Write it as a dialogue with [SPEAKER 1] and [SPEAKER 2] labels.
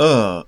[SPEAKER 1] uh